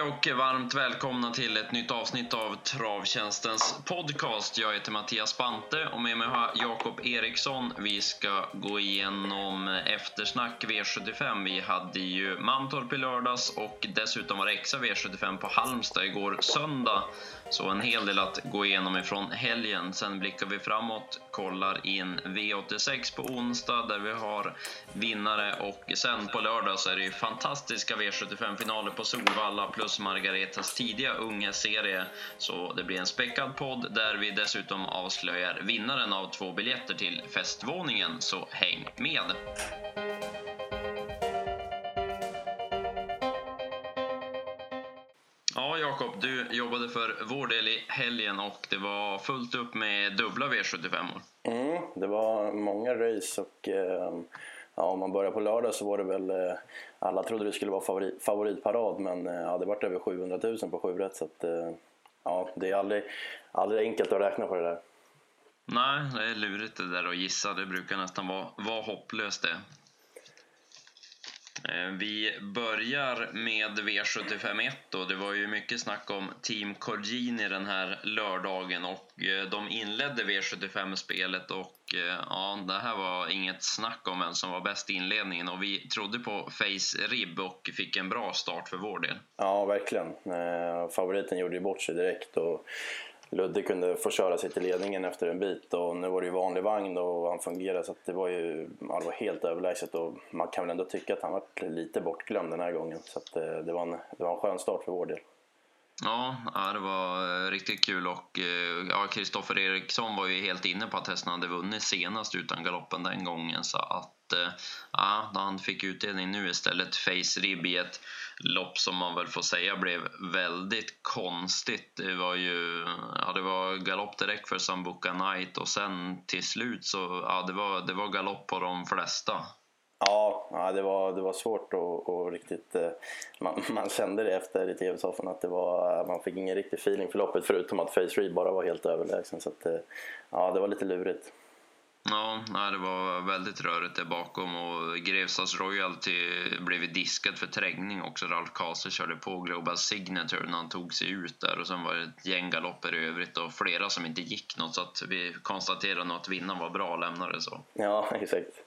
Hej och varmt välkomna till ett nytt avsnitt av Travtjänstens podcast. Jag heter Mattias Bante och med mig har Jakob Eriksson. Vi ska gå igenom eftersnack V75. Vi hade ju Mantorp i lördags och dessutom var det extra V75 på Halmstad igår söndag. Så en hel del att gå igenom ifrån helgen. Sen blickar vi framåt, kollar in V86 på onsdag där vi har vinnare och sen på lördag så är det ju fantastiska V75-finaler på Solvalla plus Margaretas tidiga unga serie. Så det blir en späckad podd där vi dessutom avslöjar vinnaren av två biljetter till festvåningen, så häng med! Ja, Jakob, du jobbade för vår del i helgen och det var fullt upp med dubbla V75. Mm, det var många race och eh, ja, om man börjar på lördag så var det väl eh, alla trodde det skulle vara favorit, favoritparad men eh, ja, det vart över 700 000 på 7 rätt så att, eh, ja, det är aldrig, aldrig enkelt att räkna på det där. Nej, det är lurigt det där att gissa. Det brukar nästan vara, vara hopplöst det. Eh, vi börjar med V751 och det var ju mycket snack om Team Corgini den här lördagen och eh, de inledde V75-spelet och eh, ja, det här var inget snack om vem som var bäst i inledningen och vi trodde på Face Rib och fick en bra start för vår del. Ja, verkligen. Favoriten gjorde ju bort sig direkt och Ludde kunde få köra sig till ledningen efter en bit och nu var det ju vanlig vagn och han fungerade så det var ju ja, det var helt överlägset och man kan väl ändå tycka att han var lite bortglömd den här gången så att, eh, det, var en, det var en skön start för vår del. Ja, det var eh, riktigt kul och eh, ja, Kristoffer Eriksson var ju helt inne på att hästen hade vunnit senast utan galoppen den gången så att eh, ja, han fick utdelning nu istället. Face Rib i ett lopp som man väl får säga blev väldigt konstigt. Det var ju ja, det var galopp direkt för Sambuca Knight och sen till slut så ja, det var, det var galopp på de flesta. Ja, det, var, det var svårt att och riktigt... Eh, man, man, kände det efter i tv-soffan att det var, man fick ingen riktig feeling för loppet förutom att Face Reed bara var helt överlägsen. Så att, eh, ja, det var lite lurigt. Ja, det var väldigt rörigt där bakom och Grevsas Royalty blev diskad för trängning också. Ralf Kase körde på Global Signature när han tog sig ut där och sen var det ett gäng galopper i övrigt och flera som inte gick något så att vi konstaterade nog att vinnaren var bra och lämnade så. Ja, exakt.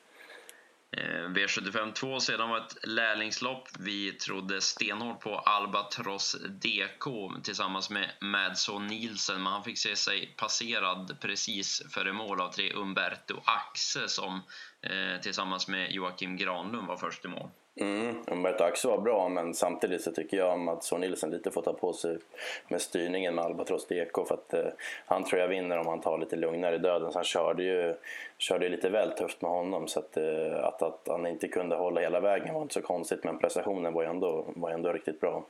Eh, V75 2 sedan var ett lärlingslopp. Vi trodde stenhårt på Albatross DK tillsammans med Madson Nielsen, men han fick se sig passerad precis före mål av tre Umberto Axe som Eh, tillsammans med Joakim Granlund var först i mål. Mm, Umberto Axo var bra men samtidigt så tycker jag att Son Nilsson lite får ta på sig med styrningen med Albatross DK för att eh, han tror jag vinner om han tar lite lugnare i döden. Så han körde ju, körde ju lite väl tufft med honom så att, eh, att, att han inte kunde hålla hela vägen var inte så konstigt men prestationen var ju ändå, var ändå riktigt bra.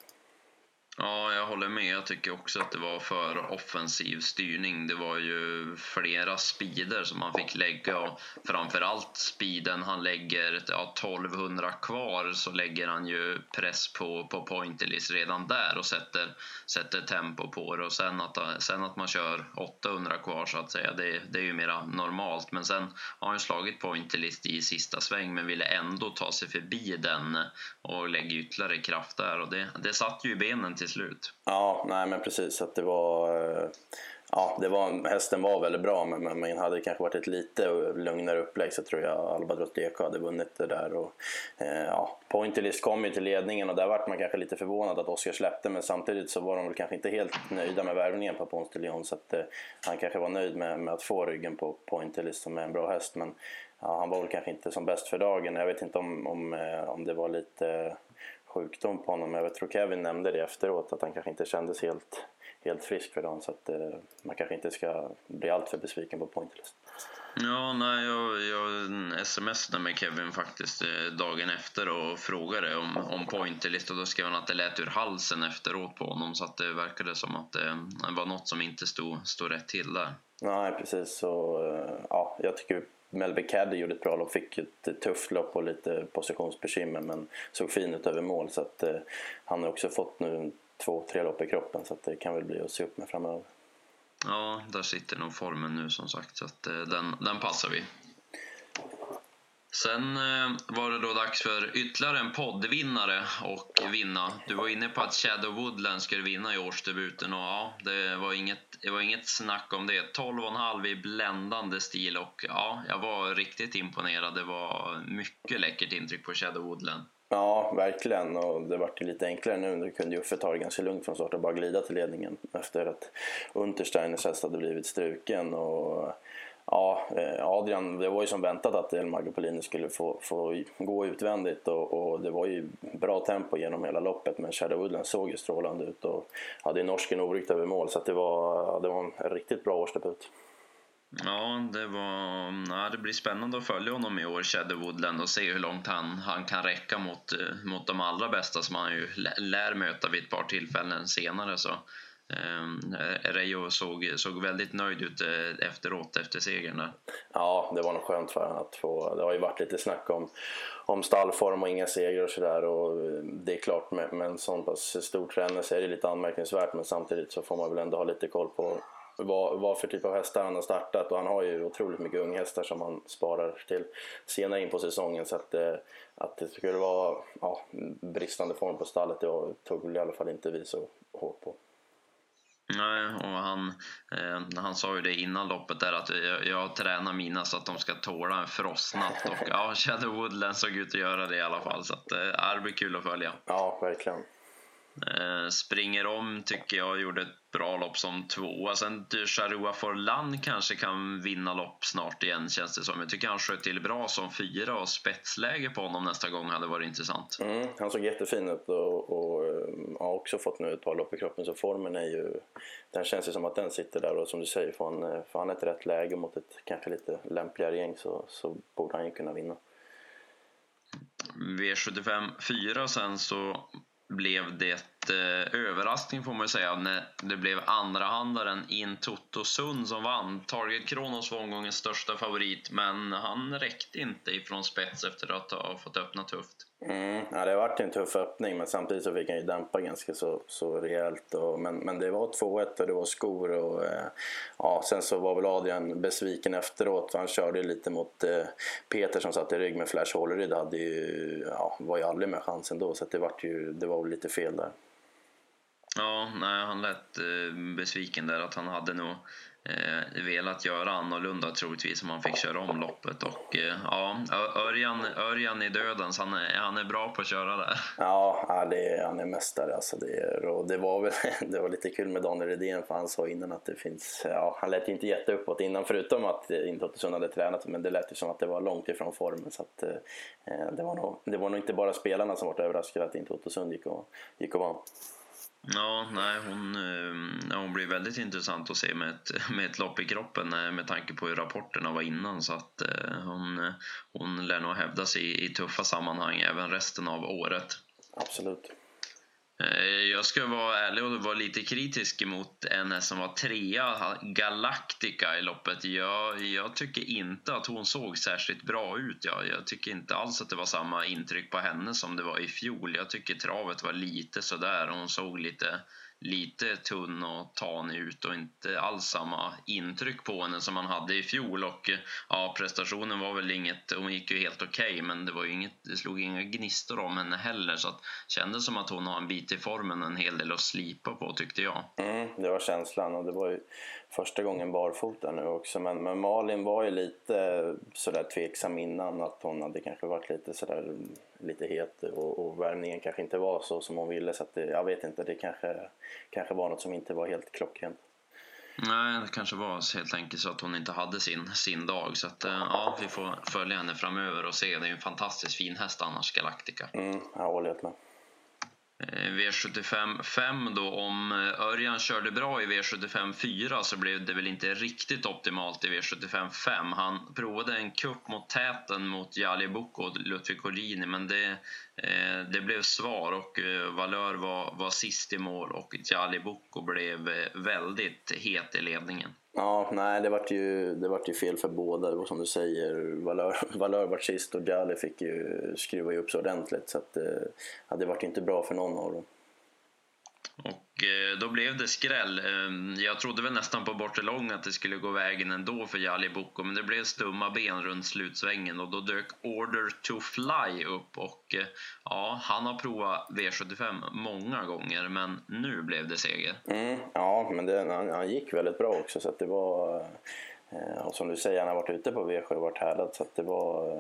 Ja, jag håller med. Jag tycker också att det var för offensiv styrning. Det var ju flera speeder som han fick lägga och framförallt speeden han lägger, ja, 1200 kvar så lägger han ju press på, på pointerlist redan där och sätter, sätter tempo på det och sen att, sen att man kör 800 kvar så att säga, det, det är ju mera normalt. Men sen har han ju slagit pointerlist i sista sväng men ville ändå ta sig förbi den och lägga ytterligare kraft där och det, det satt ju i benen till slut. Ja, nej men precis. Att det var, eh, ja, det var, hästen var väldigt bra men, men, men hade det kanske varit ett lite lugnare upplägg så tror jag Albatross Deko hade vunnit det där. Och, eh, ja, Pointerlist kom ju till ledningen och där vart man kanske lite förvånad att Oskar släppte men samtidigt så var de väl kanske inte helt nöjda med värvningen på Ponce de Leon så att eh, han kanske var nöjd med, med att få ryggen på Pointerlist som är en bra häst men ja, han var väl kanske inte som bäst för dagen. Jag vet inte om, om, eh, om det var lite sjukdom på honom. Jag tror Kevin nämnde det efteråt att han kanske inte kändes helt, helt frisk för dagen så att eh, man kanske inte ska bli alltför besviken på Pointless. Ja, nej, jag, jag smsade med Kevin faktiskt eh, dagen efter och frågade om, om Pointerlist och då skrev han att det lät ur halsen efteråt på honom så att det verkade som att det var något som inte stod, stod rätt till där. Nej, precis. Så, eh, ja, jag tycker Melby Caddy gjorde ett bra lopp, fick ett tufft lopp och lite positionsbekymmer men såg fin ut över mål så att eh, han har också fått nu två, tre lopp i kroppen så att det kan väl bli att se upp med framöver. Ja, där sitter nog formen nu som sagt så att eh, den, den passar vi. Sen eh, var det då dags för ytterligare en poddvinnare och vinna. Du var inne på att Shadow Woodland skulle vinna i årsdebuten och ja, det var inget, det var inget snack om det. 12,5 i bländande stil och ja, jag var riktigt imponerad. Det var mycket läckert intryck på Shadow Woodland. Ja, verkligen. Och det vart ju lite enklare nu. Nu kunde Uffe ta det ganska lugnt från start och bara glida till ledningen efter att Untersteiners häst hade blivit struken. Och Ja, eh, Adrian, det var ju som väntat att El Magopolini skulle få, få gå utvändigt och, och, det var ju bra tempo genom hela loppet men Shadow Woodland såg ju strålande ut och hade norsken oryckt över mål så det, var, det var en riktigt bra årsdebut. Ja, det, var, ja, det blir spännande att följa honom i år, Shadow Woodland, och se hur långt han, han kan räcka mot, eh, mot de allra bästa som han ju lär möta vid ett par tillfällen senare. Så Eh, Rejo Reijo såg, såg väldigt nöjd ut eh, efteråt, efter segern där. Ja, det var nog skönt för honom att få... Det har ju varit lite snack om, om stallform och inga segrar och sådär. Eh, det är klart, med, med en sån pass stor tränare så är det lite anmärkningsvärt men samtidigt så får man väl ändå ha lite koll på vad, vad för typ av hästar han har startat och han har ju otroligt mycket unghästar som han sparar till senare in på säsongen så att, att det skulle vara ja, bristande form på stallet det tog väl i alla fall inte vi så hårt på. Nej, och han, eh, han sa ju det innan loppet där att jag, jag tränar mina så att de ska tåla en frostnatt och ja, Shadow Woodland såg ut att göra det i alla fall så att eh, det blir kul att följa. Ja, verkligen. Eh, springer om tycker jag gjorde ett bra lopp som tvåa. Sen Charua Forlan kanske kan vinna lopp snart igen känns det som. Jag tycker han sköt till bra som fyra och spetsläge på honom nästa gång hade varit intressant. Mm, han såg jättefin ut och, och eh, har också fått nu ett par lopp i kroppen så formen är ju... Den känns ju som att den sitter där och som du säger får han, eh, får han ett rätt läge mot ett kanske lite lämpligare gäng så, så borde han ju kunna vinna. V75 4 sen så blev det Eh, överraskning får man säga när det blev andrahandaren In Toto Sund som vann. Target Kronos var omgångens största favorit men han räckte inte ifrån spets efter att ha fått öppna tufft. Mm, ja, det varit en tuff öppning men samtidigt så fick han ju dämpa ganska så, så rejält. Och, men, men det var 2-1 och det var skor och eh, ja, sen så var väl Adrian besviken efteråt för han körde lite mot eh, Peter som satt i rygg med Flash Håleryd hade ju, ja, var ju aldrig med chansen då så det, var ju, det var väl lite fel där. Ja, nej, han lät eh, besviken där att han hade nog eh, velat göra annorlunda troligtvis om han fick köra om loppet. Och eh, ja, Örjan, Örjan i dödens, han är, han är bra på att köra där. Ja, det, han är mästare alltså. Det, och det var väl det var lite kul med Daniel Redén för han sa innan att det finns, ja, han lät inte jätteuppåt innan förutom att eh, inte Ottosund hade tränat men det lät ju som att det var långt ifrån formen så att eh, det, var nog, det var nog inte bara spelarna som var överraskade att inte Ottosund gick och, gick och vann. Ja, nej, hon, eh, hon blir väldigt intressant att se med ett, med ett lopp i kroppen eh, med tanke på hur rapporterna var innan. Så att eh, hon, eh, hon lär nog hävda sig i, i tuffa sammanhang även resten av året. Absolut. Eh, jag ska vara ärlig och vara lite kritisk mot en som var trea, Galactica i loppet. Jag, jag tycker inte att hon såg särskilt bra ut. Jag, jag tycker inte alls att det var samma intryck på henne som det var i fjol. Jag tycker travet var lite sådär. Hon såg lite lite tunn och tanig ut och inte alls samma intryck på henne som man hade i fjol. Och eh, ja, prestationen var väl inget, hon gick ju helt okej okay, men det, var inget, det slog inga gnistor om henne heller. Så det kändes som att hon har en bit i formen, en hel del att slipa på tyckte jag. Mm, det var känslan och det var ju första gången barfota nu också. Men, men Malin var ju lite sådär tveksam innan att hon hade kanske varit lite sådär lite het och, och värmningen kanske inte var så som hon ville. Så det, jag vet inte, det kanske, kanske var något som inte var helt klockrent. Nej, det kanske var helt enkelt så att hon inte hade sin, sin dag. Så att, eh, ja, vi får följa henne framöver och se. Det är en fantastiskt fin häst annars, Galactica. Mm, jag håller helt med. Eh, V75 5 då, om eh, Örjan körde bra i V75 4 så blev det väl inte riktigt optimalt i V75 5. Han provade en kupp mot täten mot Jali Boko och Ludvig Collini men det, eh, det blev svar och Valör var, var sist i mål och Jali Boko blev väldigt het i ledningen. Ja, nej det vart ju, det vart ju fel för båda. Det var som du säger, Valör, Valör vart sist och Gali fick ju skruva upp sig ordentligt. Så att, eh, ja, det vart inte bra för någon av dem. Och eh, då blev det skräll. Ehm, jag trodde väl nästan på bortre lång att det skulle gå vägen ändå för Jali Boko, men det blev stumma ben runt slutsvängen och då dök Order to Fly upp och eh, ja, han har provat V75 många gånger, men nu blev det seger. Mm, ja, men det, han, han, gick väldigt bra också så att det var Eh, och som du säger, han har varit ute på V7 och varit härdad så att det var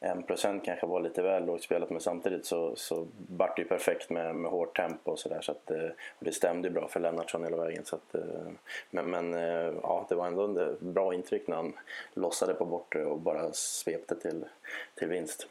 eh, en procent kanske var lite väl lågt spelat men samtidigt så, så vart det ju perfekt med, med hårt tempo och sådär så att eh, och det stämde ju bra för Lennartsson hela vägen. Så att, men, men ja, det var ändå ett bra intryck när han lossade på bortre och bara svepte till, till vinst.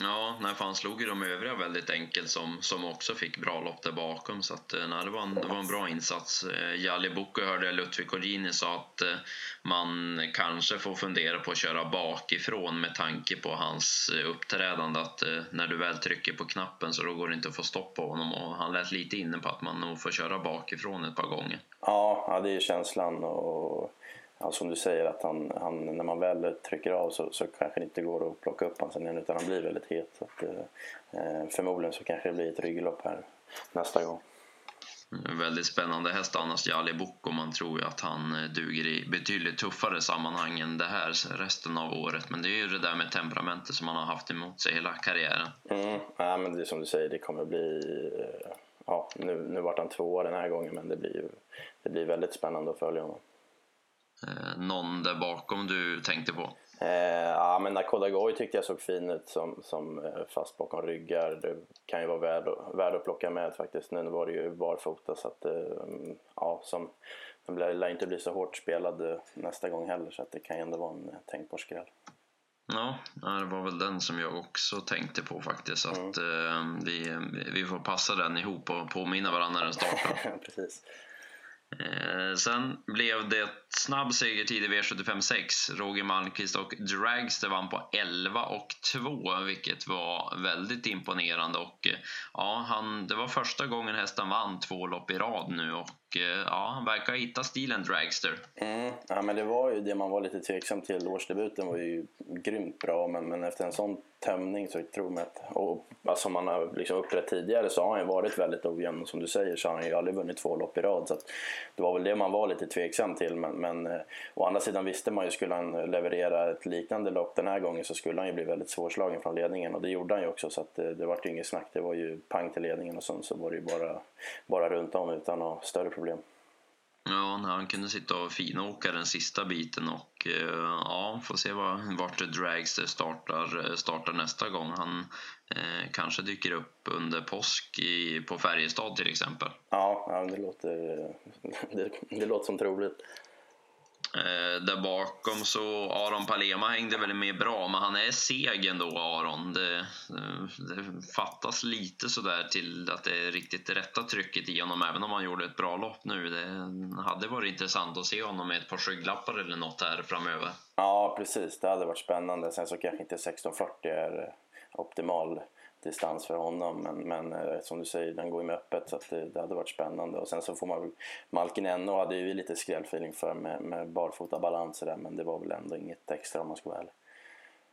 Ja, nej, för han slog ju de övriga väldigt enkelt som, som också fick bra lopp där bakom. Så att, eh, nej, det, var en, det var en bra insats. Eh, Jalli Boko hörde jag Ludvig Corgini sa att eh, man kanske får fundera på att köra bakifrån med tanke på hans uppträdande. Att när du väl trycker på knappen så då går det inte att få stopp på honom. Och han lät lite inne på att man nog får köra bakifrån ett par gånger. Ja, ja det är känslan. och ja, som du säger, att han, han, när man väl trycker av så, så kanske det inte går att plocka upp honom sen igen utan han blir väldigt het. Så att, eh, förmodligen så kanske det blir ett rygglopp här nästa gång. Väldigt spännande häst annars, Jali Boko. Man tror ju att han eh, duger i betydligt tuffare sammanhang än det här resten av året. Men det är ju det där med temperamentet som han har haft emot sig hela karriären. Mm, ja, men det är som du säger, det kommer bli... Eh, ja, nu, nu vart han tvåa den här gången men det blir, det blir väldigt spännande att följa honom. Eh, någon där bakom du tänkte på? Eh, ja, men Nakoda Goy tyckte jag såg fin ut som, som eh, fast bakom ryggar. Det kan ju vara värd, värd att plocka med faktiskt. Nu var det ju barfota så att eh, ja, som, den lär inte bli så hårt spelad eh, nästa gång heller så att det kan ju ändå vara en tänkbar skräll. Ja, det var väl den som jag också tänkte på faktiskt. Att mm. eh, vi, vi får passa den ihop och påminna varandra när den startar. Precis. Eh, sen blev det snabb segertid i V75 6. Roger Malmqvist och Dragster vann på 11 och 2, vilket var väldigt imponerande. Och, eh, ja, han, det var första gången hästen vann två lopp i rad nu och Eh, ja, han verkar ha hittat stilen Dragster. Mm, ja, men det var ju det man var lite tveksam till. Årsdebuten var ju grymt bra men, men efter en sån tömning så tror man att, och, alltså man har liksom uppträtt tidigare så har han ju varit väldigt ojämn och som du säger så har han ju aldrig vunnit två lopp i rad. Så det var väl det man var lite tveksam till men, men eh, å andra sidan visste man ju skulle han leverera ett liknande lopp den här gången så skulle han ju bli väldigt svårslagen från ledningen och det gjorde han ju också så att eh, det, det var ju inget snack. Det var ju pang till ledningen och sen så var det ju bara, bara runt om utan några större problem. Ja, han kunde sitta och finåka den sista biten och eh, ja, får se var, vart Dragster startar, startar nästa gång. Han eh, kanske dyker upp under påsk i, på Färjestad till exempel. Ja, ja det, låter, det, det låter som troligt. Eh, där bakom så Aron Palema hängde väl med bra, men han är seg ändå Aron. Det, det fattas lite sådär till att det är riktigt rätta trycket i honom, även om han gjorde ett bra lopp nu. Det hade varit intressant att se honom med ett par skygglappar eller något här framöver. Ja, precis. Det hade varit spännande. Sen så kanske inte 1640 är optimal distans för honom. Men, men eh, som du säger, den går ju med öppet så det, det, hade varit spännande. Och sen så får man väl... Malkin Enno hade ju lite skrällfeeling för med, med barfota balanser där men det var väl ändå inget extra om man ska vara ärlig.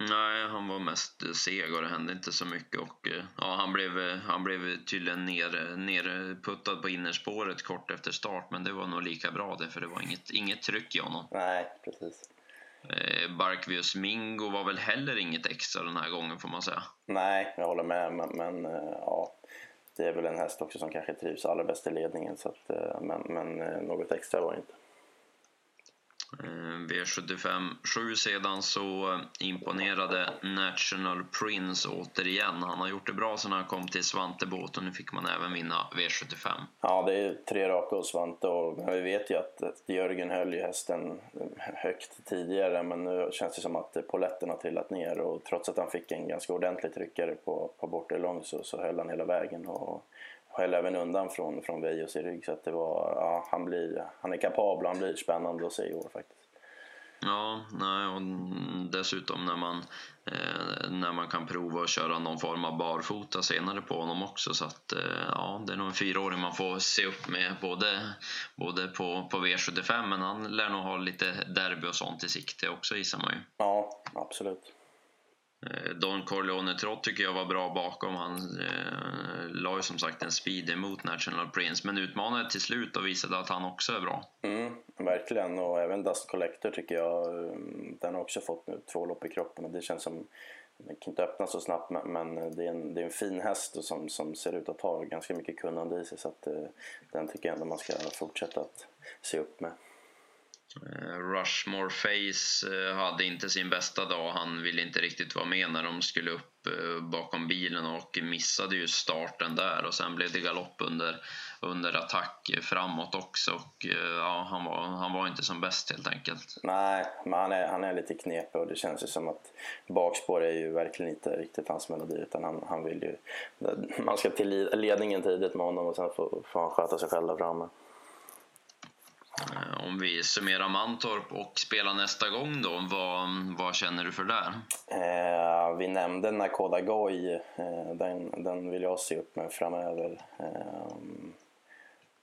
Nej, han var mest seg och det hände inte så mycket. Och, eh, ja, han, blev, han blev tydligen ner, nerputtad på innerspåret kort efter start, men det var nog lika bra det, för det var inget, inget tryck i honom. Nej, precis. Eh, Barkvius Mingo var väl heller inget extra den här gången får man säga. Nej, jag håller med men, men eh, ja, det är väl en häst också som kanske trivs allra bäst i ledningen så att, eh, men, men något extra var det inte. Eh, V75 7 sedan så imponerade National Prince återigen. Han har gjort det bra sedan han kom till Svantebåt och nu fick man även vinna V75. Ja, det är tre raka hos Svante och vi vet ju att Jörgen höll ju hästen högt tidigare men nu känns det som att poletten har trillat ner och trots att han fick en ganska ordentlig tryckare på, på bortre lång så, så höll han hela vägen och höll även undan från, från Vejos i rygg. Så att det var, ja, han, blir, han är kapabel och han blir spännande att se i år faktiskt. Ja, nej, och dessutom när man, eh, när man kan prova att köra någon form av barfota senare på honom också. Så att, eh, ja, det är nog en fyraåring man får se upp med både, både på, på V75 men han lär nog ha lite derby och sånt i sikte också gissar man ju. Ja, absolut. Eh, Don Corleone Trott tycker jag var bra bakom. Han eh, la ju som sagt en speed emot National Prince men utmanade till slut och visade att han också är bra. Mm, verkligen, och även Dust Collector tycker jag. Mm, den har också fått nu två lopp i kroppen och det känns som den kan inte öppna så snabbt men det är en, det är en fin häst som, som ser ut att ha ganska mycket kunnande i sig så att eh, den tycker jag ändå man ska fortsätta att se upp med. Eh, Rushmore Face eh, hade inte sin bästa dag. Han ville inte riktigt vara med när de skulle upp eh, bakom bilen och missade ju starten där och sen blev det galopp under, under attack framåt också och ja, han var, han var inte som bäst helt enkelt. Nej, men han är, han är lite knepig och det känns ju som att bakspår är ju verkligen inte riktigt hans melodi utan han, han vill ju... Man ska till ledningen tidigt med honom och sen får, får han sköta sig själv där framme. Eh, om vi summerar Mantorp och spelar nästa gång då, vad, vad känner du för det? Eh, vi nämnde Nakoda Goy, eh, den, den vill jag se upp med framöver. Eh,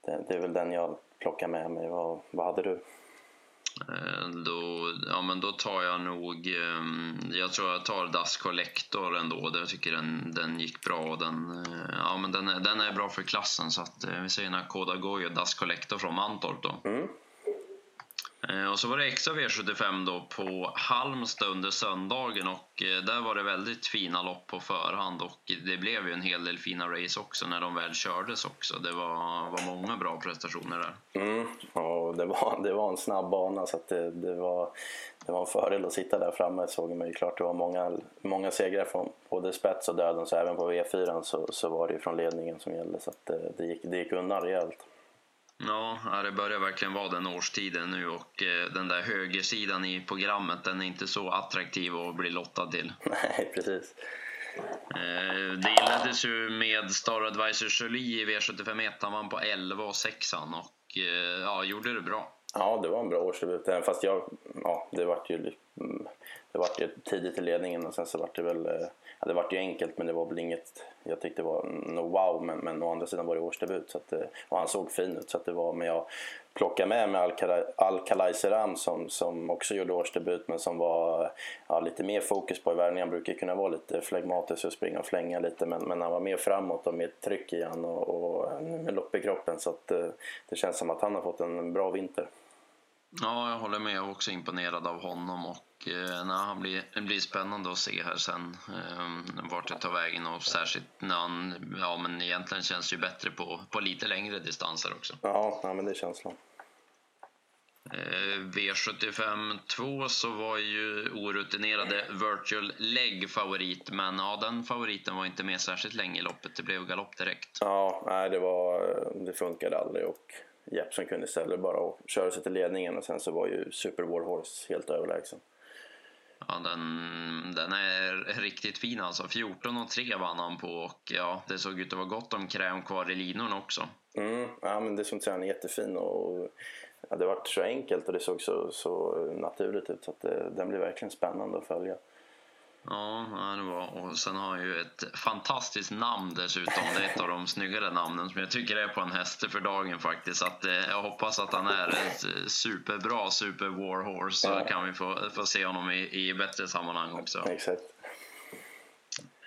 det, det, är väl den jag plockar med mig. Vad, vad hade du? Eh, då, ja, men då tar jag nog... Ehm, jag tror jag tar Das Collector ändå. Jag tycker den, den gick bra. Den, eh, ja, men den, är, den är bra för klassen. Så att, eh, vi säger Nakoda Goy och Das Collector från Mantorp. Då. Mm. Eh, och så var det extra V75 då på Halmstad under söndagen och eh, där var det väldigt fina lopp på förhand och det blev ju en hel del fina race också när de väl kördes också. Det var, var många bra prestationer där. Mm, Ja, det var, det var en snabb bana så det, det, var, det var en fördel att sitta där framme såg man ju klart. Det var många, många segrar från både spets och döden så även på V4 så, så var det ju från ledningen som gällde så det, eh, det, gick, det gick undan rejält. Ja, det börjar verkligen vara den årstiden nu och eh, den där högersidan i programmet den är inte så attraktiv att bli lottad till. Nej, precis. Eh, det inleddes ju med Star Advisor Jolie i V75 1. Han vann på 11 och 6 och eh, ja, gjorde det bra. Ja, det var en bra årsdebut. Fast jag, ja, det vart ju, mm, det vart ju tidigt i ledningen och sen så vart det väl eh, ja, det var ju enkelt men det var väl inget jag tyckte var no wow men, men å andra sidan var det årsdebut så att, eh, och han såg fin ut så att det var men jag plockade med mig Al-Khalai Seram som, som också gjorde årsdebut men som var ja, lite mer fokus på i världen. Han brukar kunna vara lite flegmatisk och springa och flänga lite men, men han var mer framåt och mer tryck i han och, och med lopp i kroppen så att eh, det känns som att han har fått en bra vinter. Ja, jag håller med. Jag är också imponerad av honom och eh, nej, han blir, det blir spännande att se här sen eh, vart det tar vägen och särskilt när han, ja men egentligen känns det ju bättre på, på lite längre distanser också. Ja, ja men det är känslan. Eh, V75 2 så var ju orutinerade Virtual Leg favorit men ja, den favoriten var inte med särskilt länge i loppet. Det blev galopp direkt. Ja, nej, det, var, det funkade aldrig och Jeppson kunde istället bara köra sig till ledningen och sen så var ju Super War Horse helt överlägsen. Ja, den, den är riktigt fin alltså. 14 och 3 vann han på och ja, det såg ut att vara gott om kräm kvar i linorna också. Mm, ja, men det som han är jättefin och ja, det var så enkelt och det såg så, så naturligt ut så att det, den blir verkligen spännande att följa. Ja, det var. Och sen har han ju ett fantastiskt namn dessutom. Det är ett av de snyggare namnen som jag tycker är på en häst för dagen faktiskt. Att, eh, jag hoppas att han är ett superbra super warhorse så ja. kan vi få, få se honom i, i bättre sammanhang också. Exakt.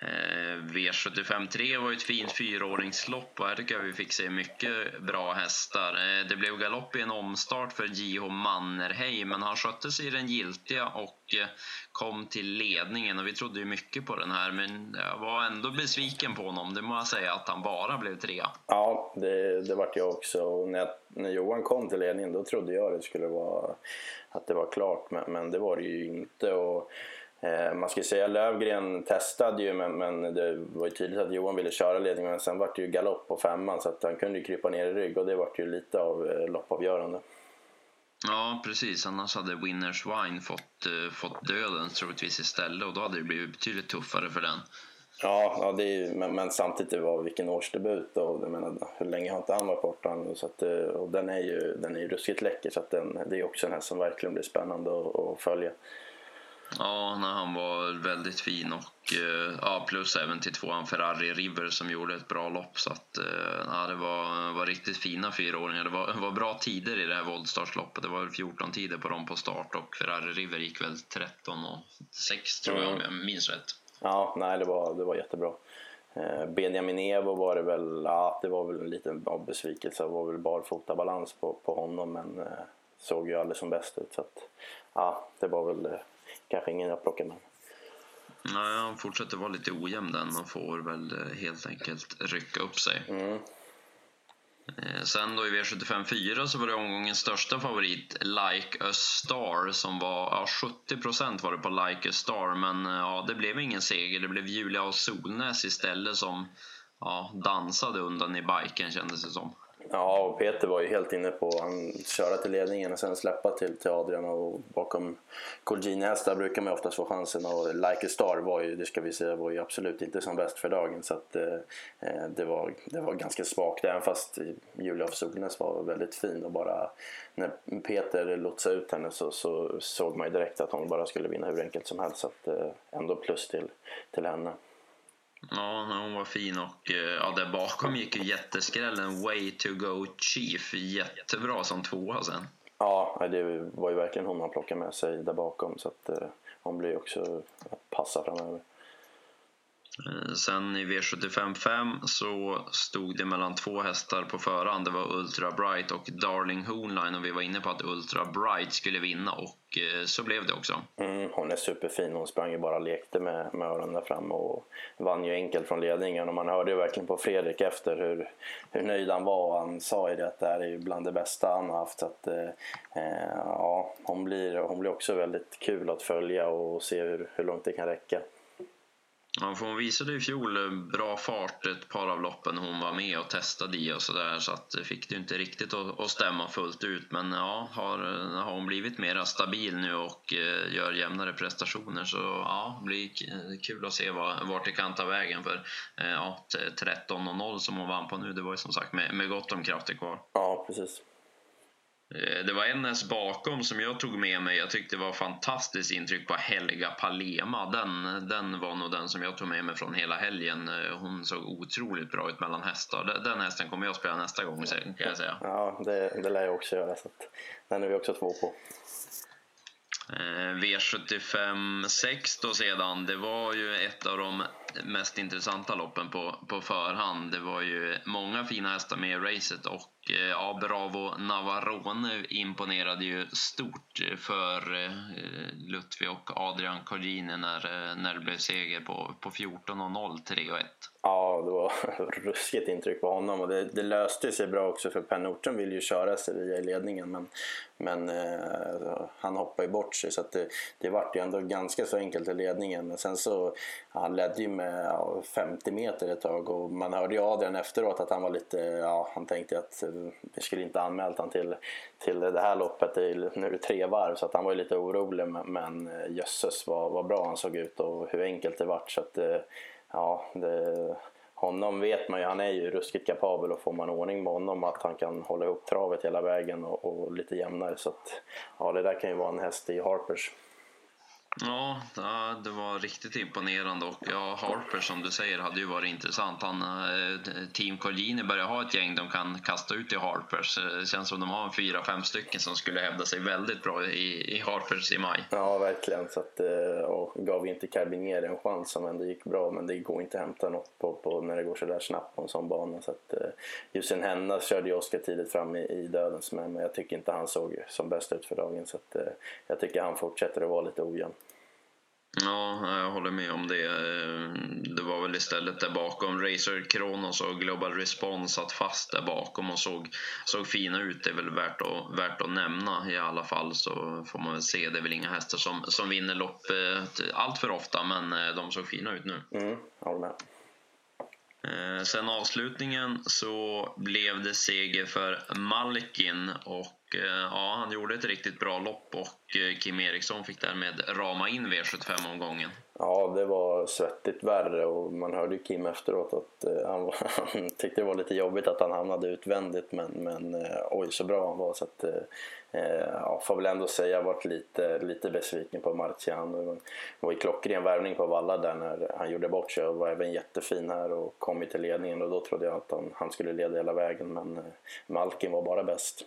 Eh, V75 3 var ett fint fyraåringslopp och här tycker jag vi fick se mycket bra hästar. Eh, det blev galopp i en omstart för J.H. Mannerheim men han skötte sig i den giltiga och eh, kom till ledningen och vi trodde ju mycket på den här men jag var ändå besviken på honom, det må jag säga, att han bara blev trea. Ja, det, det vart jag också och när, när Johan kom till ledningen då trodde jag det skulle vara att det var klart men, men det var det ju inte. Och, man ska säga Lövgren testade ju men, men, det var ju tydligt att Johan ville köra ledningen men sen var det ju galopp på femman så att han kunde ju krypa ner i rygg och det var ju lite av eh, loppavgörande. Ja precis, annars hade Winners Wine fått, eh, fått döden troligtvis istället och då hade det blivit betydligt tuffare för den. Ja, ja det är, men, men samtidigt det var vilken årsdebut och jag menar, hur länge har inte han varit borta nu, så att, och den är ju, den är ju ruskigt läcker så att den, det är också en häst som verkligen blir spännande att, att följa. Ja, när han var väldigt fin och eh, ja, plus även till tvåan Ferrari River som gjorde ett bra lopp. Så att, eh, ja, det var, var riktigt fina fyraåringar. Det var, var bra tider i det här voltstartsloppet. Det var 14 tider på dem på start och Ferrari River gick väl 13 och 6 tror jag om jag minns rätt. Ja, nej det var, det var jättebra. Eh, Benjamin Evo var det väl, ja det var väl en liten besvikelse. Det var väl barfotabalans på, på honom men såg ju aldrig som bäst ut. Så att, ja, det var väl kanske ingen jag plockade med. Nej, han fortsätter vara lite ojämn den och får väl helt enkelt rycka upp sig. Mm. Sen då i V75 4 så var det omgångens största favorit Like a Star som var, ja 70% var det på Like a Star men ja det blev ingen seger. Det blev Julia och Solnäs istället som ja, dansade undan i biken kändes det som. Ja, och Peter var ju helt inne på att köra till ledningen och sen släppa till, till Adrian och bakom Colgjini hästar brukar man oftast få chansen och Like a Star var ju, det ska vi säga, var ju absolut inte som bäst för dagen så att eh, det, var, det var ganska svagt även fast Julia af Solnäs var väldigt fin och bara när Peter lotsade ut henne så, så såg man ju direkt att hon bara skulle vinna hur enkelt som helst så att eh, ändå plus till, till henne. Ja, hon var fin och eh, ja, där bakom gick ju jätteskrällen Way to go Chief jättebra som tvåa sen. Ja, det var ju verkligen hon man plockade med sig där bakom så att eh, hon blir också eh, att passa framöver. Eh, sen i V75 5 så stod det mellan två hästar på förhand. Det var Ultra Bright och Darling Hoonline och vi var inne på att Ultra Bright skulle vinna och eh, så blev det också. Mm, hon är superfin. Hon sprang ju bara och lekte med, med öronen där fram och vann ju enkelt från ledningen. Och man hörde ju verkligen på Fredrik efter hur, hur nöjd han var. Han sa ju det att det här är ju bland det bästa han har haft. Så att, eh, eh ja, hon, blir, hon blir också väldigt kul att följa och se hur, hur långt det kan räcka. Ja, för hon visade i fjol eh, bra fart ett par av loppen hon var med och testade i och sådär så att eh, fick det inte riktigt att, stämma fullt ut men ja, har, eh, har hon blivit mer stabil nu och gör jämnare prestationer så ja, det blir kul att se vart det kan ta vägen för ja, 13.00 som hon vann på nu det var ju som sagt med, med gott om krafter kvar. Ja, precis. Eh, det var en häst bakom som jag tog med mig. Jag tyckte det var fantastiskt intryck på Helga Palema. Den, den var nog den som jag tog med mig från hela helgen. Eh, hon såg otroligt bra ut mellan hästar. Den hästen kommer jag spela nästa gång kan jag säga. Ja, det, det lär jag också göra. Så den är vi också två på. Eh, V75 6 då sedan, det var ju ett av de mest intressanta loppen på, på förhand. Det var ju många fina hästar med i racet och eh, ja, Bravo Navarone imponerade ju stort för eh, Lutfi och Adrian Cordini när, eh, när det blev seger på, på 14.00, 3 och 1. Ja, det var ruskigt intryck på honom och det, det löste sig bra också för Per Nordström ville ju köra Sevilla i ledningen men, men eh, han hoppade ju bort sig så att det, det vart ju ändå ganska så enkelt i ledningen. Men sen så, han ledde ju med 50 meter ett tag. Och man hörde ju Adrian efteråt att han var lite, ja han tänkte att eh, vi skulle inte anmält han till, till det här loppet, nu är det tre varv. Så att han var ju lite orolig men, eh, jösses vad, vad bra han såg ut och hur enkelt det vart. Så att eh, ja, det, honom vet man ju, han är ju ruskigt kapabel och får man ordning med honom att han kan hålla ihop travet hela vägen och, och lite jämnare. Så att ja, det där kan ju vara en häst i Harpers. Ja, det var riktigt imponerande och ja, Harper som du säger hade ju varit intressant. Han, eh, Team Collini börjar ha ett gäng de kan kasta ut i Harpers. Eh, det känns som de har en fyra, fem stycken som skulle hävda sig väldigt bra i, i Harpers i maj. Ja, verkligen. Så att, eh, och gav inte Carbinieri en chans som ändå gick bra, men det går inte att hämta något på, på när det går så där snabbt på en sån bana. Så att, just en Henna körde ju Oskar tidigt fram i, i dödens, men jag tycker inte han såg som bäst ut för dagen. Så att, jag tycker han fortsätter att vara lite ojämn. Ja, jag håller med om det. Eh, det var väl istället där bakom Razer Kronos och Global Response satt fast där bakom och såg, såg fina ut. Det är väl värt att, värt att nämna i alla fall så får man väl se. Det är väl inga hästar som, som vinner lopp allt för ofta men eh, de såg fina ut nu. Mm, håller med. Eh, sen avslutningen så blev det seger för Malkin och Eh, ja, han gjorde ett riktigt bra lopp och eh, Kim Eriksson fick därmed rama in V75-omgången. Ja, det var svettigt värre och man hörde ju Kim efteråt att eh, han, han, tyckte det var lite jobbigt att han hamnade utvändigt men, men oj så bra han var så att ja, får väl ändå säga jag varit lite, lite besviken på Marciano. Det var ju klockren värvning på Valla där när han gjorde bort sig och var även jättefin här och kom till ledningen och då trodde jag att han, han skulle leda hela vägen men Malkin var bara bäst.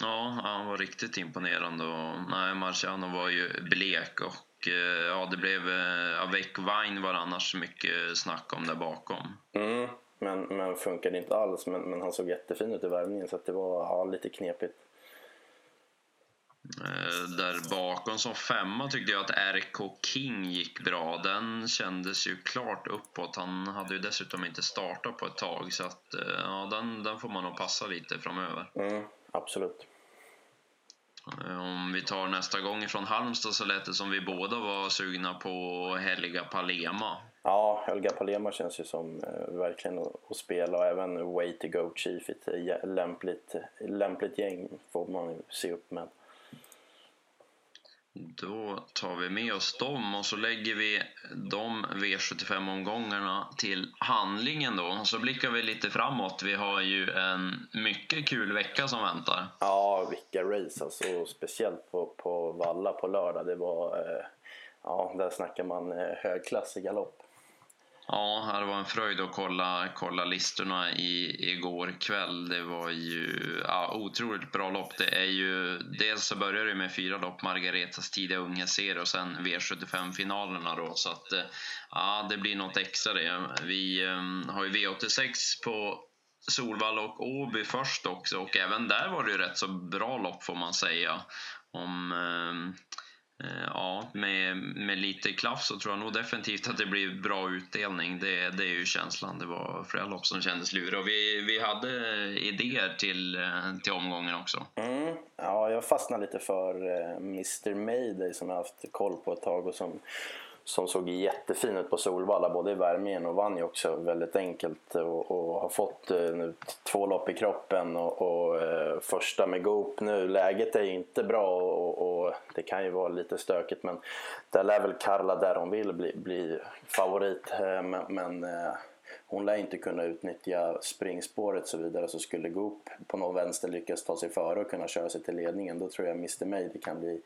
Ja, han var riktigt imponerande och nej, Marciano var ju blek och eh, ja, det blev eh, Avec Vine var annars mycket snack om där bakom. Mm, men, men funkade inte alls. Men, men han såg jättefin ut i värmningen så det var ja, lite knepigt. Eh, där bakom som femma tyckte jag att RK King gick bra. Den kändes ju klart uppåt. Han hade ju dessutom inte startat på ett tag så att ja, den, den får man nog passa lite framöver. Mm, absolut. Eh, om vi tar nästa gång ifrån Halmstad så lät det som vi båda var sugna på Helga Palema. Ja, Helga Palema känns ju som eh, verkligen att, spela och även Way to Go Chief. Ett lämpligt, lämpligt gäng får man se upp med. Då tar vi med oss dem och så lägger vi de V75-omgångarna till handlingen då. Och så blickar vi lite framåt. Vi har ju en mycket kul vecka som väntar. Ja, vilka race alltså. Speciellt på, på Valla på lördag. Det var... Eh, ja, där snackar man eh, högklassig galopp. Ja, det var en fröjd att kolla, kolla listorna i, igår kväll. Det var ju ja, otroligt bra lopp. Det är ju, dels så börjar det med fyra lopp, Margaretas tidiga unga serie och sen V75-finalerna då. Så att eh, ja, det blir något extra det. Vi um, har ju V86 på Solvalla och Åby först också och även där var det ju rätt så bra lopp får man säga. Om... Um, Eh, ja, med, med lite klaff så tror jag nog definitivt att det blir bra utdelning. Det, det är ju känslan. Det var flera lopp som kändes luriga. Och vi, vi hade idéer till, eh, till omgången också. Mm, ja, jag fastnade lite för eh, Mr Mayday som jag haft koll på ett tag och som som såg jättefin ut på Solvalla, både i värmningen och vann ju också väldigt enkelt och, och har fått eh, nu två lopp i kroppen och, och eh, första med Goop nu. Läget är ju inte bra och, och, det kan ju vara lite stökigt men där lär väl Karla där hon vill bli, bli favorit. Eh, men, men hon lär inte kunna utnyttja springspåret så vidare så skulle Goop på någon vänster lyckas ta sig före och kunna köra sig till ledningen då tror jag Mr May kan bli,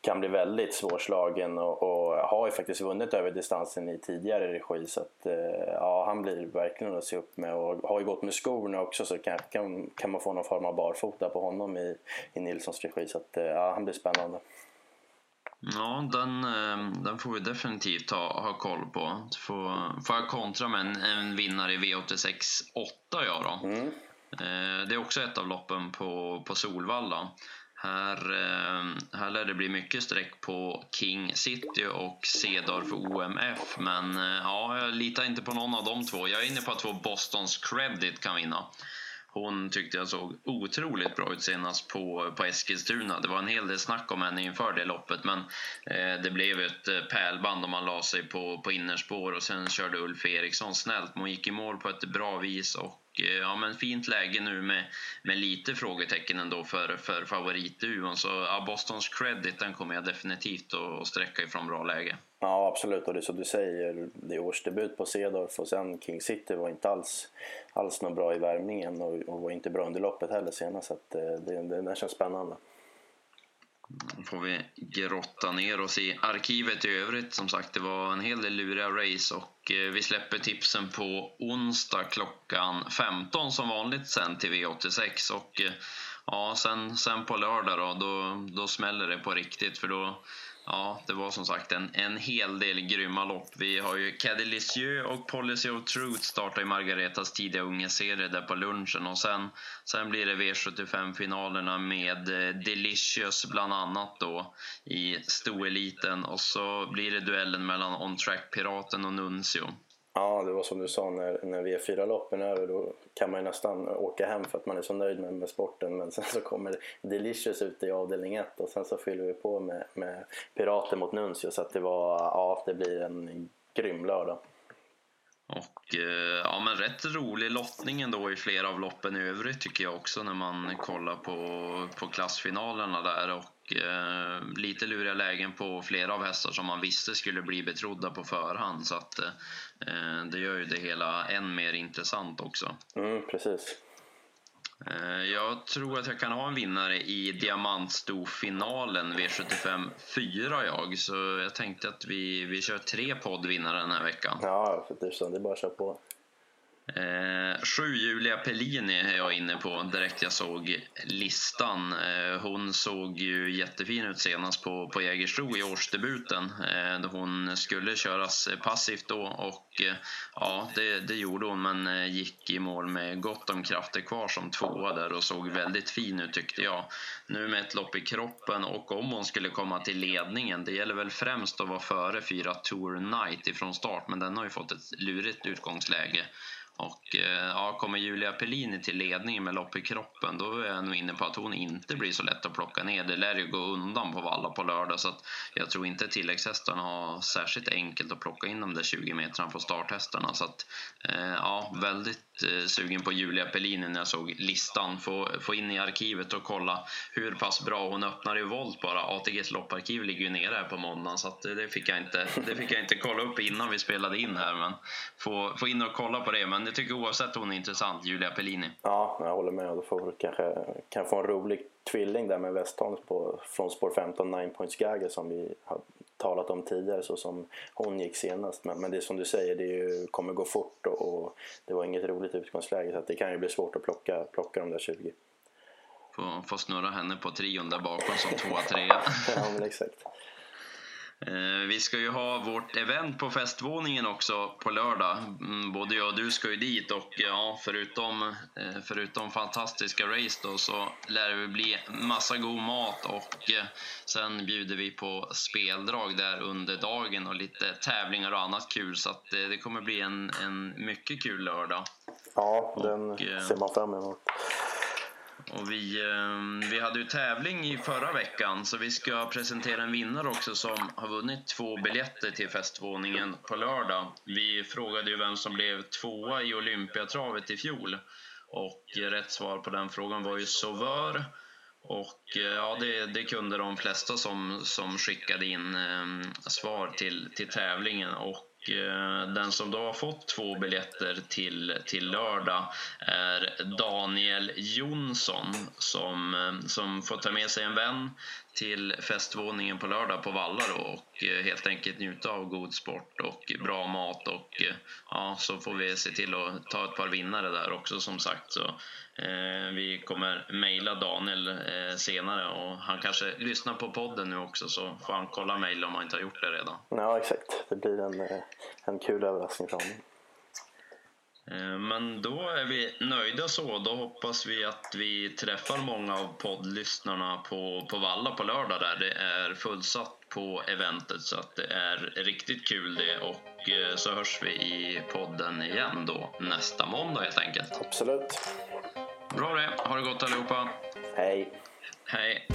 kan bli väldigt svårslagen och, och har ju faktiskt vunnit över distansen i tidigare regi så att eh, ja, han blir verkligen att se upp med och har ju gått med skorna också så kan, kan, kan man få någon form av barfota på honom i, i Nilssons regi så att eh, ja, han blir spännande. Ja, den, ehm, den får vi definitivt ha, ha koll på. Får, får jag kontra med en, en vinnare i V86 8 jag då. Mm. Eh, det är också ett av loppen på, på Solvalla. Här, ehm, här lär det bli mycket streck på King City och Cedar för OMF. Men eh, ja, jag litar inte på någon av de två. Jag är inne på att två Bostons Credit kan vinna. Hon tyckte jag såg otroligt bra ut senast på, på Eskilstuna. Det var en hel del snack om henne inför det loppet men eh, det blev ett eh, pärlband om man la sig på, på innerspår och sen körde Ulf Eriksson snällt. Men hon gick i mål på ett bra vis och Eh, ja, men fint läge nu med, med lite frågetecken ändå för, för favoritduon. Så ja, Bostons credit den kommer jag definitivt att sträcka ifrån bra läge. Ja absolut och det är som du säger, det är årsdebut på Cedorf och sen King City var inte alls, alls något bra i värmningen och, och var inte bra under loppet heller senast så att, eh, det, det, det känns spännande. Får vi grotta ner oss i arkivet i övrigt. Som sagt, det var en hel del luriga race och eh, vi släpper tipsen på onsdag klockan 15 som vanligt sen till V86 och eh, ja, sen, sen på lördag då, då, då smäller det på riktigt för då Ja, det var som sagt en, en hel del grymma lopp. Vi har ju Cadillicieux och Policy of Truth startar i Margaretas tidiga ungeserie där på lunchen och sen, sen blir det V75-finalerna med eh, Delicious bland annat då i stoeliten och så blir det duellen mellan On Track Piraten och Nuncio. Ja, det var som du sa, när, när V4-loppen är över då kan man ju nästan åka hem för att man är så nöjd med, med sporten. Men sen så kommer Delicious ut i avdelning 1 och sen så fyller vi på med, med Pirater mot Nuncio. Så att det var, ja, det blir en grym lördag. Och eh, ja, men rätt rolig lottning ändå i flera av loppen i övrigt tycker jag också när man kollar på, på klassfinalerna där. Och eh, lite luriga lägen på flera av hästar som man visste skulle bli betrodda på förhand. Så att eh, det gör ju det hela än mer intressant också. Mm, precis. Eh, jag tror att jag kan ha en vinnare i Diamantstofinalen V75 4 jag. Så jag tänkte att vi, vi kör tre poddvinnare den här veckan. Ja, för tusan. Det är bara att köra på. Eh, sju Julia Pellini är jag inne på direkt jag såg listan. Eh, hon såg ju jättefin ut senast på, på Jägersro i årsdebuten. Eh, hon skulle köras passivt då och eh, ja, det, det gjorde hon men eh, gick i mål med gott om krafter kvar som tvåa där och såg väldigt fin ut tyckte jag. Nu med ett lopp i kroppen och om hon skulle komma till ledningen, det gäller väl främst att vara före fyra Tour Night ifrån start men den har ju fått ett lurigt utgångsläge. Och eh, ja, kommer Julia Pellini till ledningen med lopp i kroppen då är jag nog inne på att hon inte blir så lätt att plocka ner. Det lär ju gå undan på valla på lördag så att jag tror inte tilläggshästarna har särskilt enkelt att plocka in de där 20 metrarna på starthästarna. Så att eh, ja, väldigt eh, sugen på Julia Pellini när jag såg listan. Få, få in i arkivet och kolla hur pass bra hon öppnar i volt bara. ATGs lopparkiv ligger ju nere här på måndagen så att det, fick jag inte, det fick jag inte kolla upp innan vi spelade in här. Men få, få in och kolla på det. Men jag tycker oavsett hon är intressant, Julia Pellini. Ja, jag håller med. Då får kanske kan få en rolig tvilling där med Westholm på, från spår 15, 9 Points Gagger som vi har talat om tidigare så som hon gick senast. Men, men det är som du säger, det ju, kommer gå fort och, och, det var inget roligt utgångsläge så det kan ju bli svårt att plocka, plocka de där 20. Få, få snurra henne på trion där bakom som tvåa, trea. ja, men exakt. Eh, vi ska ju ha vårt event på festvåningen också på lördag. Mm, både jag och du ska ju dit och ja, förutom, eh, förutom fantastiska race då så lär det bli massa god mat och eh, sen bjuder vi på speldrag där under dagen och lite tävlingar och annat kul så att det kommer bli en, en mycket kul lördag. Ja, den och, ser man fram emot. Och vi, ehm, vi hade ju tävling i förra veckan så vi ska presentera en vinnare också som har vunnit två biljetter till festvåningen på lördag. Vi frågade ju vem som blev tvåa i Olympiatravet i fjol och rätt svar på den frågan var ju Sauveur. Och eh, ja, det, det, kunde de flesta som, som skickade in eh, svar till, till tävlingen. Och Eh, den som då har fått två biljetter till, till lördag är Daniel Jonsson som, eh, som får ta med sig en vän till festvåningen på lördag på Valla då och eh, helt enkelt njuta av god sport och bra mat och ja, så får vi se till att ta ett par vinnare där också som sagt. Så vi kommer mejla Daniel eh, senare och han kanske lyssnar på podden nu också så får han kolla mejl om han inte har gjort det redan. Ja exakt, det blir en, eh, en kul överraskning för honom. Men då är vi nöjda så. Då hoppas vi att vi träffar många av poddlyssnarna på, på Valla på lördag där det är fullsatt på eventet så att det är riktigt kul det och så hörs vi i podden igen då nästa måndag helt enkelt. Absolut. Bra det. Ha det gott allihopa. Hej. Hej.